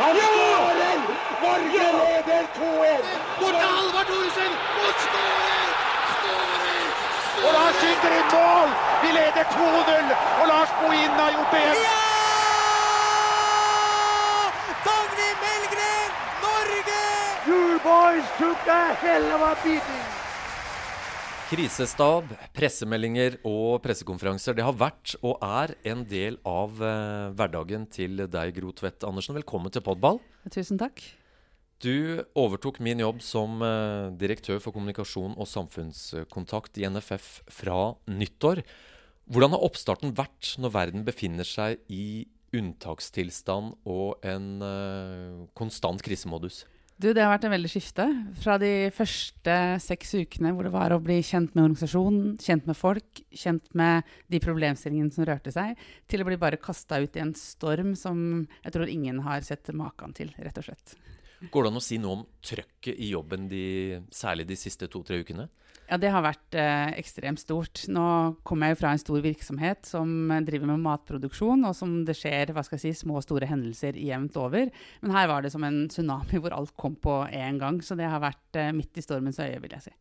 Han skårer! Norge leder 2-1! Bort til Halvard Thoresen! Og skårer! Og Lars skyter i mål! Vi leder 2-0, og Lars Bohinen har gjort det igjen! Dagny Melgren! Norge! You boys took a hell of a beating! Krisestab, pressemeldinger og pressekonferanser det har vært og er en del av uh, hverdagen til deg, Gro Tvedt Andersen. Velkommen til Podball. Tusen takk. Du overtok min jobb som uh, direktør for kommunikasjon og samfunnskontakt i NFF fra nyttår. Hvordan har oppstarten vært når verden befinner seg i unntakstilstand og en uh, konstant krisemodus? Du, Det har vært en veldig skifte. Fra de første seks ukene hvor det var å bli kjent med organisasjonen, kjent med folk, kjent med de problemstillingene som rørte seg, til å bli bare kasta ut i en storm som jeg tror ingen har sett maken til, rett og slett. Går det an å si noe om trøkket i jobben, de, særlig de siste to-tre ukene? Ja, det har vært eh, ekstremt stort. Nå kommer jeg jo fra en stor virksomhet som driver med matproduksjon, og som det skjer hva skal jeg si, små og store hendelser jevnt over. Men her var det som en tsunami hvor alt kom på én gang. Så det har vært eh, midt i stormens øye, vil jeg si.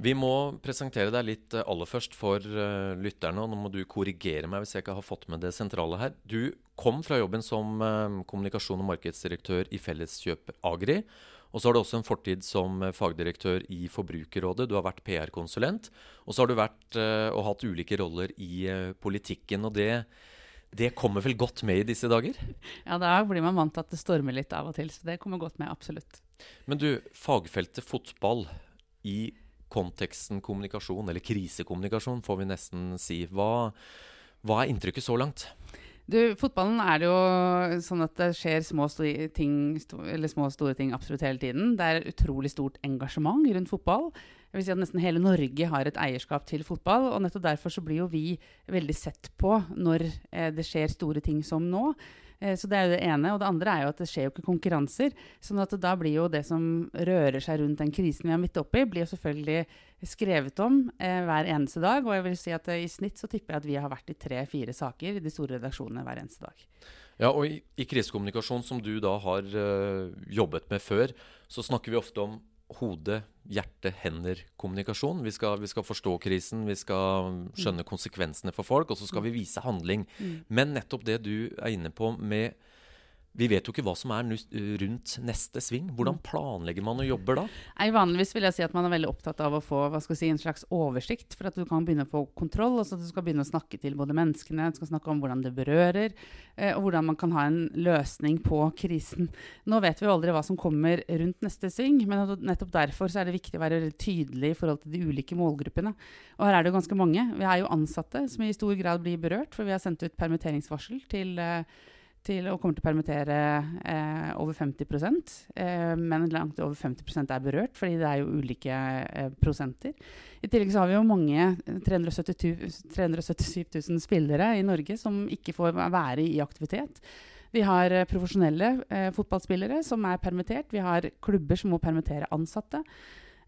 Vi må presentere deg litt eh, aller først for uh, lytterne. og Nå må du korrigere meg hvis jeg ikke har fått med det sentrale her. Du kom fra jobben som uh, kommunikasjon- og markedsdirektør i Felleskjøp Agri. Og så har du også en fortid som fagdirektør i Forbrukerrådet. Du har vært PR-konsulent. Og så har du vært uh, og hatt ulike roller i politikken. og det det kommer vel godt med i disse dager? Ja, da blir man vant til at det stormer litt av og til. Så det kommer godt med, absolutt. Men du, fagfeltet fotball i konteksten kommunikasjon, eller krisekommunikasjon, får vi nesten si. Hva, hva er inntrykket så langt? Du, Fotballen er det jo sånn at det skjer små, og ting, små store ting absolutt hele tiden. Det er utrolig stort engasjement rundt fotball. Jeg vil si at Nesten hele Norge har et eierskap til fotball. og Nettopp derfor så blir jo vi veldig sett på når eh, det skjer store ting som nå. Eh, så Det er jo det ene. Og det andre er jo at det skjer jo ikke konkurranser. sånn at da blir jo det som rører seg rundt den krisen vi er midt oppi, blir jo selvfølgelig skrevet om eh, hver eneste dag. Og jeg vil si at eh, i snitt så tipper jeg at vi har vært i tre-fire saker i de store redaksjonene hver eneste dag. Ja, og i, i krisekommunikasjon, som du da har øh, jobbet med før, så snakker vi ofte om hode, hjerte, hender-kommunikasjon. Vi, vi, skal forstå krisen, vi skal skjønne konsekvensene for folk, og så skal vi vise handling. Mm. Men nettopp det du er inne på med vi vet jo ikke hva som er rundt neste sving. Hvordan mm. planlegger man og jobber da? Nei, vanligvis vil jeg si at man er veldig opptatt av å få si, en slags oversikt, for at du kan begynne å få kontroll. og så Du skal begynne å snakke til både menneskene, du skal snakke om hvordan det berører, eh, og hvordan man kan ha en løsning på krisen. Nå vet vi jo aldri hva som kommer rundt neste sving, men nettopp derfor er det viktig å være tydelig i forhold til de ulike målgruppene. Og her er det jo ganske mange. Vi er jo ansatte som i stor grad blir berørt, for vi har sendt ut permitteringsvarsel til eh, til å komme til å permittere eh, over 50 eh, Men langt over 50% er berørt, fordi det er jo ulike eh, prosenter. I tillegg så har vi jo mange, 377 000 spillere i Norge, som ikke får være i aktivitet. Vi har eh, profesjonelle eh, fotballspillere som er permittert. Vi har klubber som må permittere ansatte.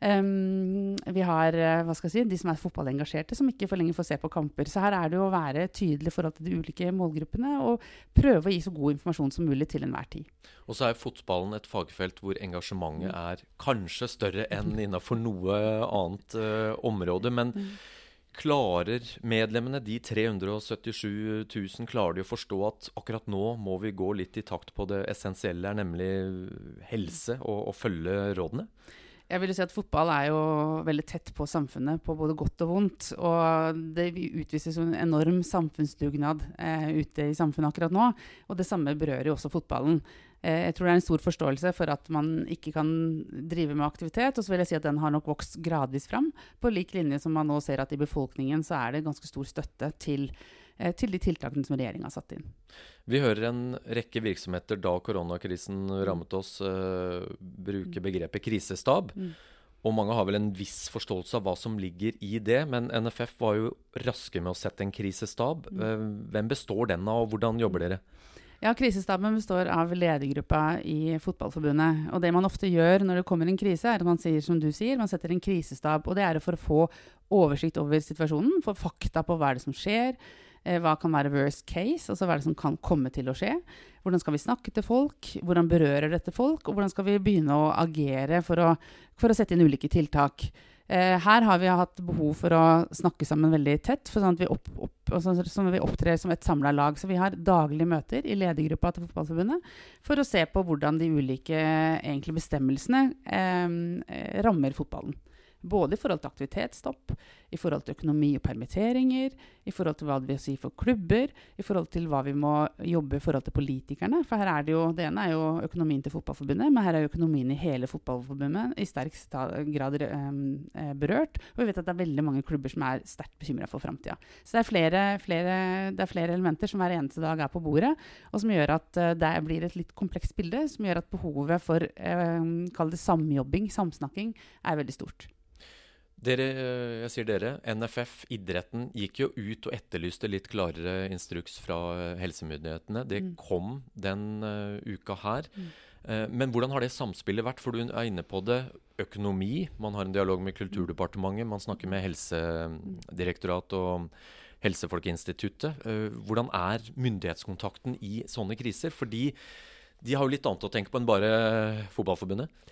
Um, vi har eh, hva skal jeg si, de som er fotballengasjerte, som ikke for lenger får se på kamper. Så her er det å være tydelig i forhold til de ulike målgruppene og prøve å gi så god informasjon som mulig til enhver tid. Og så er fotballen et fagfelt hvor engasjementet mm. er kanskje større enn innenfor noe annet uh, område. men mm. Klarer medlemmene, de 377 000, klarer de å forstå at akkurat nå må vi gå litt i takt på det essensielle, nemlig helse, og, og følge rådene? Jeg vil si at Fotball er jo veldig tett på samfunnet, på både godt og vondt. Og det utvises en enorm samfunnsdugnad eh, ute i samfunnet akkurat nå. Og det samme berører jo også fotballen. Eh, jeg tror det er en stor forståelse for at man ikke kan drive med aktivitet. Og så vil jeg si at den har nok vokst gradvis fram. På lik linje som man nå ser at i befolkningen så er det ganske stor støtte til til de tiltakene som regjeringa har satt inn. Vi hører en rekke virksomheter da koronakrisen rammet oss, uh, bruke mm. begrepet krisestab. Mm. Og mange har vel en viss forståelse av hva som ligger i det. Men NFF var jo raske med å sette en krisestab. Uh, hvem består den av, og hvordan jobber dere? Ja, Krisestaben består av ledergruppa i Fotballforbundet. Og det man ofte gjør når det kommer en krise, er at man sier som du sier, man setter en krisestab. Og det er for å få oversikt over situasjonen, få fakta på hva er det som skjer. Eh, hva kan være worst case? Altså hva er det som kan komme til å skje? Hvordan skal vi snakke til folk? Hvordan berører dette folk? Og hvordan skal vi begynne å agere for å, for å sette inn ulike tiltak? Eh, her har vi hatt behov for å snakke sammen veldig tett, for sånn at vi, opp, opp, sånn at vi opptrer som et samla lag. Så vi har daglige møter i ledergruppa til Fotballforbundet for å se på hvordan de ulike bestemmelsene eh, rammer fotballen. Både i forhold til aktivitetsstopp, i forhold til økonomi og permitteringer, i forhold til hva det vil si for klubber, i forhold til hva vi må jobbe i forhold til politikerne. For her er det jo, det ene er jo økonomien til Fotballforbundet, men her er jo økonomien i hele Fotballforbundet i sterk grad um, berørt. Og vi vet at det er veldig mange klubber som er sterkt bekymra for framtida. Så det er, flere, flere, det er, flere, elementer som hver eneste dag er på bordet, og som gjør at uh, det blir et litt komplekst bilde, som gjør at behovet for eh, kall det samjobbing, samsnakking, er veldig stort. Dere, eh, jeg sier dere, NFF, idretten, gikk jo ut og etterlyste litt klarere instruks fra eh, helsemyndighetene. Det mm. kom den uh, uka her. Mm. Uh, men hvordan har det samspillet vært? For du er inne på det. Økonomi. Man har en dialog med Kulturdepartementet. Man snakker med Helsedirektoratet og Helsefolkeinstituttet. Uh, hvordan er myndighetskontakten i sånne kriser? Fordi de har jo litt annet å tenke på enn bare Fotballforbundet.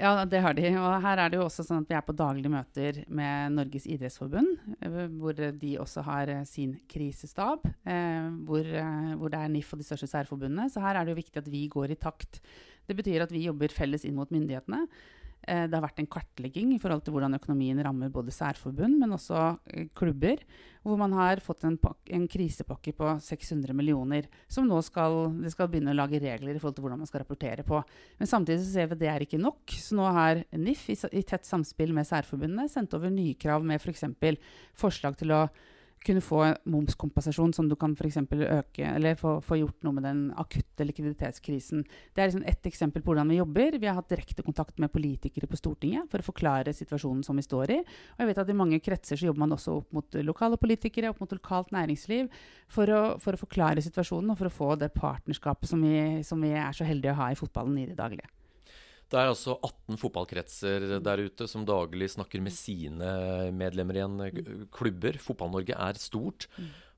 Ja, det har de. Og her er det jo også sånn at vi er på daglige møter med Norges idrettsforbund, eh, hvor de også har eh, sin krisestab, eh, hvor, hvor, det er NIF og de største særforbundene. Så her er det jo viktig at vi går i takt. Det betyr at vi jobber felles inn mot myndighetene. Eh, det har vært en kartlegging i forhold til hvordan økonomien rammer både særforbund, men også eh, klubber. Hvor man har fått en, en, krisepakke på 600 millioner, som nå skal, det skal begynne å lage regler i forhold til hvordan man skal rapportere på. Men samtidig så ser vi at det er ikke nok. Så nå har NIF i, i tett samspill med særforbundene sendt over nye krav med f.eks. For forslag til å kunne få momskompensasjon, som du kan for øke Eller få, få, gjort noe med den akutte likviditetskrisen. Det er liksom ett eksempel på hvordan vi jobber. Vi har hatt direkte kontakt med politikere på Stortinget for å forklare situasjonen som vi står i. Og jeg vet at i mange kretser så jobber man også opp mot lokale politikere, opp mot lokalt næringsliv, for å, for å forklare situasjonen og for å få det partnerskapet som vi, som vi er så heldige å ha i fotballen i det daglige. Det er altså 18 fotballkretser der ute som daglig snakker med sine medlemmer i en klubber. Fotball-Norge er stort.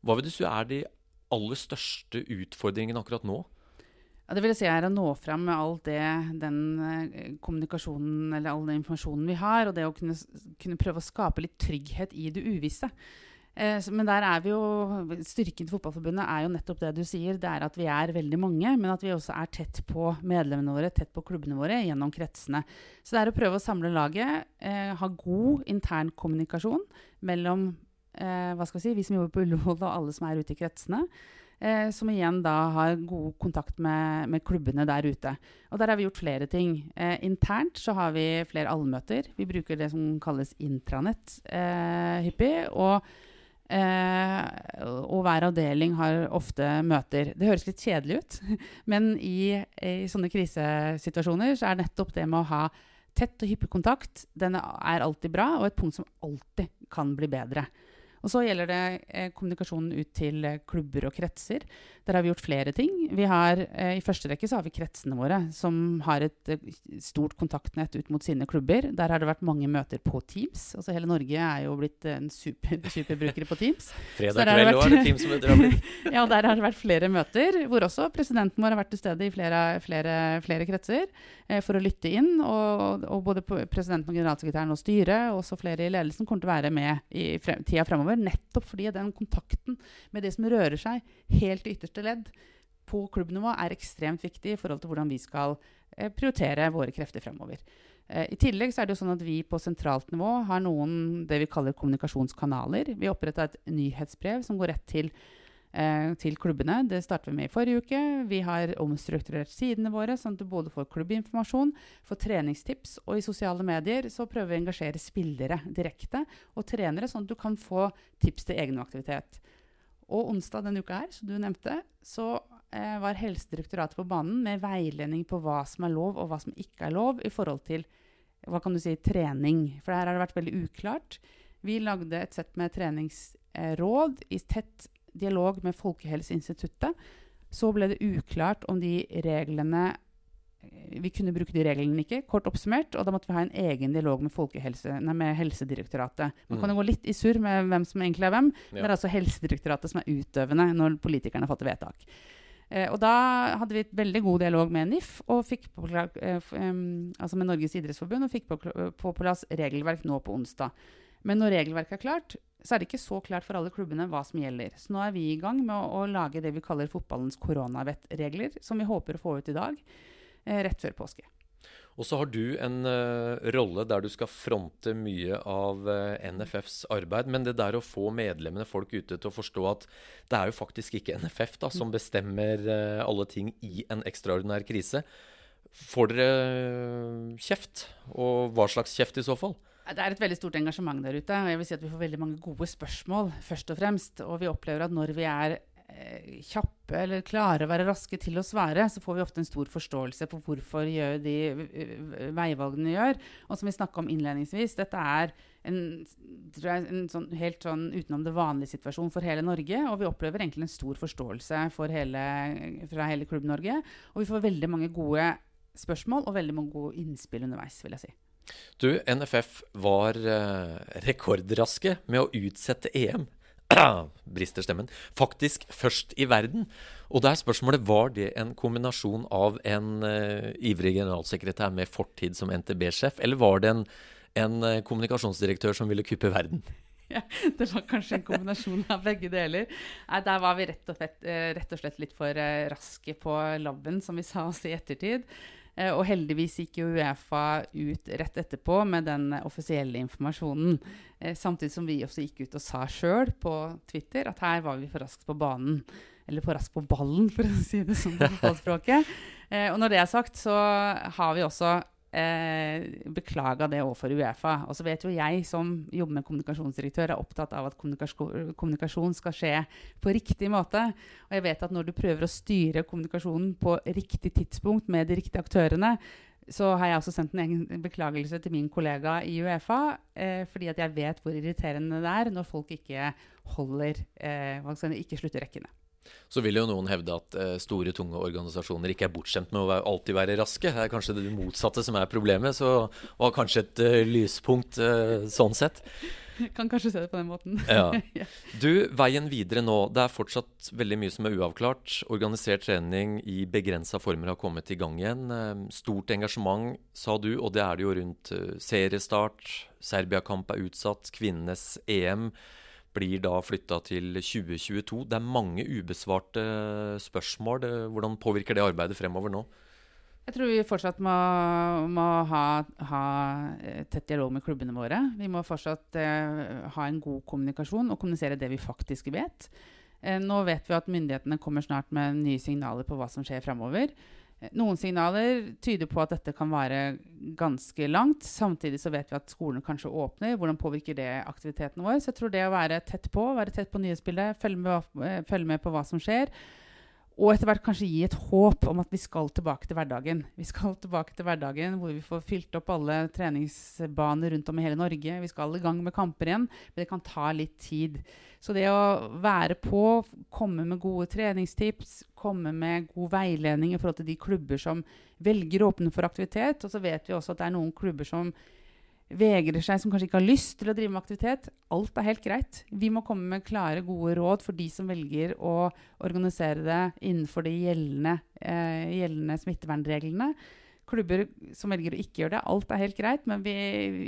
Hva vil du si er de aller største utfordringene akkurat nå? Ja, det vil si er å nå fram med all det, den eh, kommunikasjonen eller all den informasjonen vi har, og det å kunne, kunne prøve å skape litt trygghet i det uvisse. Eh, men der er vi jo Styrken til Fotballforbundet er jo nettopp det du sier. Det er at vi er veldig mange, men at vi også er tett på medlemmene våre, tett på klubbene våre gjennom kretsene. Så det er å prøve å samle laget, eh, ha god intern kommunikasjon mellom eh, hva skal vi si, vi som jobber på Ullevål og alle som er ute i kretsene. Eh, som igjen da har god kontakt med, med, klubbene der ute. Og der har vi gjort flere ting. Eh, internt så har vi flere allmøter. Vi bruker det som kalles intranett eh, hyppig. og og hver avdeling har ofte møter. Det høres litt kjedelig ut, men i, i, sånne krisesituasjoner så er nettopp det med å ha tett og hyppig kontakt den er alltid bra, og et punkt som alltid kan bli bedre. Og så gjelder det eh, kommunikasjonen ut til eh, klubber og kretser. Der har vi gjort flere ting. Vi har, eh, I første rekke så har vi kretsene våre, som har et eh, stort kontaktnett ut mot sine klubber. Der har det vært mange møter på Teams. Altså Hele Norge er jo blitt en super, superbrukere på Teams. Fredag kveld òg er det Teams-møter ja, der har det vært flere møter, hvor også presidenten vår har vært til stede i flere, flere, flere kretser eh, for å lytte inn. Og, og både presidenten og generalsekretæren og styret, og også flere i ledelsen, kommer til å være med i frem, tida fremover fremover. Nettopp fordi den kontakten med det som rører seg helt i ytterste ledd på klubbnivå, er ekstremt viktig i forhold til hvordan vi skal eh, prioritere våre krefter fremover. Eh, I tillegg så er det jo sånn at vi på sentralt nivå har noen det vi kaller kommunikasjonskanaler. Vi oppretta et nyhetsbrev som går rett til til klubbene. Det startet vi med i forrige uke. Vi har omstrukturert sidene våre, sånn at du både får klubbinformasjon, får treningstips, og i sosiale medier så prøver vi å engasjere spillere direkte og trenere, sånn at du kan få tips til egen aktivitet. Og onsdag denne uka her, som du nevnte, så eh, var Helsedirektoratet på banen med veiledning på hva som er lov, og hva som ikke er lov, i forhold til hva kan du si, trening. For her har det vært veldig uklart. Vi lagde et sett med treningsråd i tett dialog med Folkehelseinstituttet, så ble det uklart om de reglene vi kunne bruke de reglene ikke, kort oppsummert. Og da måtte vi ha en egen dialog med, nei, med Helsedirektoratet. Man mm. kan jo gå litt i surr med hvem som egentlig er hvem, ja. det er altså Helsedirektoratet som er utøvende når politikerne fatter vedtak. Eh, og da hadde vi et veldig god dialog med NIF og fikk på, eh, altså med Norges idrettsforbund og fikk på, på plass regelverk nå på onsdag. Men når regelverket er klart, så er det ikke så klart for alle klubbene hva som gjelder. Så nå er vi i gang med å, å lage det vi kaller fotballens koronavettregler, som vi håper å få ut i dag. Eh, rett før påske. Og så har du en uh, rolle der du skal fronte mye av uh, NFFs arbeid. Men det der å få medlemmene, folk ute, til å forstå at det er jo faktisk ikke NFF da, som bestemmer uh, alle ting i en ekstraordinær krise. Får dere kjeft? Og hva slags kjeft i så fall? Det er et veldig stort engasjement der ute. og jeg vil si at Vi får veldig mange gode spørsmål, først og fremst. Og vi opplever at når vi er Eh, kjappe eller klarer å være raske til å svare, så får vi ofte en stor forståelse på hvorfor gjør de veivalgene gjør. Og som vi snakka om innledningsvis, dette er en, jeg, en sånn, helt sånn utenom det vanlige situasjon for hele Norge. Og vi opplever egentlig en stor forståelse hele, fra hele Klubb-Norge. Og vi får veldig mange gode spørsmål og veldig mange gode innspill underveis, vil jeg si. Du, NFF var eh, rekordraske med å utsette EM. brister stemmen, faktisk først i verden. Og da er spørsmålet var det en kombinasjon av en uh, ivrig generalsekretær med fortid som NTB-sjef, eller var det en, en uh, kommunikasjonsdirektør som ville kuppe verden? Ja, det var kanskje en kombinasjon av begge deler. Nei, der var vi rett og, slett, rett og slett litt for raske på labben, som vi sa oss i ettertid. Eh, og heldigvis gikk jo Uefa ut rett etterpå med den offisielle informasjonen. Eh, samtidig som vi også gikk ut og sa sjøl på Twitter at her var vi for raskt på banen. Eller for raskt på ballen, for å si det sånn på fotballspråket. Eh, og når det er sagt, så har vi også eh, beklaga det overfor Uefa. Og så vet jo jeg som jobber med kommunikasjonsdirektør, er opptatt av at kommunikasjon skal skje på riktig måte. Og jeg vet at når du prøver å styre kommunikasjonen på riktig tidspunkt med de riktige aktørene, så har jeg også sendt en egen beklagelse til min kollega i Uefa. Eh, fordi at jeg vet hvor irriterende det er når folk ikke holder eh, ikke slutter rekkene. Så vil jo noen hevde at eh, store, tunge organisasjoner ikke er bortskjemt med å alltid være raske. Det er kanskje det motsatte som er problemet, så var kanskje et uh, lyspunkt uh, sånn sett. Kan kanskje se det på den måten. ja. Du, veien videre nå. Det er fortsatt veldig mye som er uavklart. Organisert trening i begrensa former har kommet i gang igjen. Stort engasjement, sa du, og det er det jo rundt seriestart. Serbia-kamp er utsatt. Kvinnenes EM blir da flytta til 2022. Det er mange ubesvarte spørsmål. Hvordan påvirker det arbeidet fremover nå? Jeg tror vi fortsatt må, må ha, ha, eh, tett dialog med klubbene våre. Vi må fortsatt eh, ha en god kommunikasjon og kommunisere det vi faktisk vet. Eh, nå vet vi at myndighetene kommer snart med nye signaler på hva som skjer fremover. Noen signaler tyder på at dette kan være ganske langt. Samtidig så vet vi at skolene kanskje åpner. Hvordan påvirker det aktiviteten vår? Så jeg tror det å være tett på, være tett på nyhetsbildet, følge med, eh, følge med på hva som skjer, og etter hvert kanskje gi et håp om at vi skal tilbake til hverdagen. Vi skal tilbake til hverdagen hvor vi får fylt opp alle treningsbaner rundt om i hele Norge. Vi skal i gang med kamper igjen, men det kan ta litt tid. Så det å være på, komme med gode treningstips, komme med god veiledning i forhold til de klubber som velger å åpne for aktivitet, og så vet vi også at det er noen klubber som vegrer seg, som kanskje ikke har lyst til å drive med aktivitet. Alt er helt greit. Vi må komme med klare, gode råd for de som velger å organisere det innenfor de gjeldende, eh, gjeldende smittevernreglene. Klubber som velger å ikke gjøre det. Alt er helt greit. Men vi,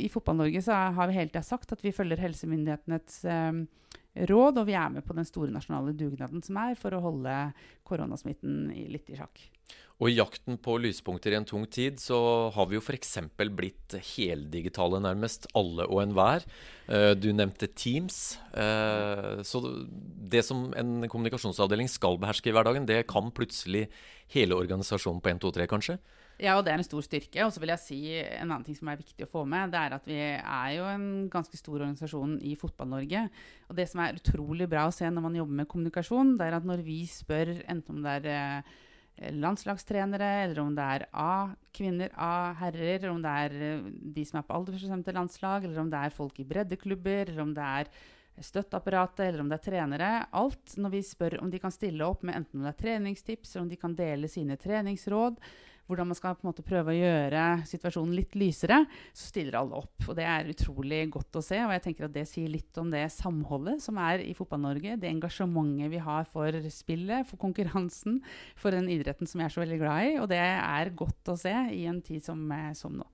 i Fotball-Norge har vi hele tida sagt at vi følger helsemyndighetenes eh, råd, og vi er med på den store nasjonale dugnaden som er for å holde koronasmitten litt i sjakk. Og i jakten på lyspunkter i en tung tid, så har vi jo f.eks. blitt heldigitale, nærmest, alle og enhver. Uh, du nevnte Teams. Uh, så det som en kommunikasjonsavdeling skal beherske i hverdagen, det kan plutselig hele organisasjonen på 1, 2, 3, kanskje? Ja, og det er en stor styrke. Og så vil jeg si en annen ting som er viktig å få med, det er at vi er jo en ganske stor organisasjon i Fotball-Norge. Og det som er utrolig bra å se når man jobber med kommunikasjon, det er at når vi spør enten om det er eh, landslagstrenere, eller om det er A-kvinner, A-herrer, eller om det er eh, de som er på aldersbestemte landslag, eller om det er folk i breddeklubber, eller om det er støtteapparatet, eller om det er trenere. Alt når vi spør om de kan stille opp med enten om det er treningstips, eller om de kan dele sine treningsråd, hvordan man skal på en måte prøve å gjøre situasjonen litt lysere, så stiller alle opp. Og det er utrolig godt å se. Og jeg tenker at det sier litt om det samholdet som er i Fotball-Norge. Det engasjementet vi har for spillet, for konkurransen, for den idretten som jeg er så veldig glad i. Og det er godt å se i en tid som, eh, som nå.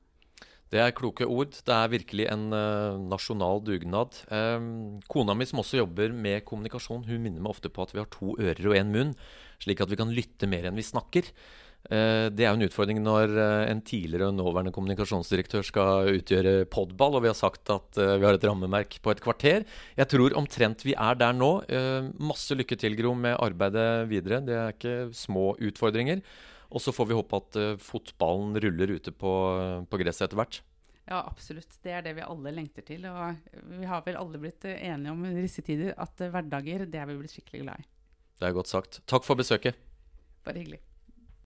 Det er kloke ord. Det er virkelig en uh, nasjonal dugnad. Um, kona mi som også jobber med kommunikasjon, hun minner meg ofte på at vi har to ører og én munn, slik at vi kan lytte mer enn vi snakker. Uh, det er jo en utfordring når uh, en tidligere og nåværende kommunikasjonsdirektør skal utgjøre podball, og vi har sagt at vi har et rammemerk på et kvarter. Jeg tror omtrent vi er der nå. masse lykke til, Gro, med arbeidet videre. Det er ikke små utfordringer. Og så får vi håpe at fotballen ruller ute på, på gresset etter hvert. Ja, absolutt. Det er det vi alle lengter til. Og vi har vel alle blitt eh, enige om i disse tider at hverdager, det er vi blitt skikkelig glad i. Det er godt sagt. Takk for besøket. Bare hyggelig.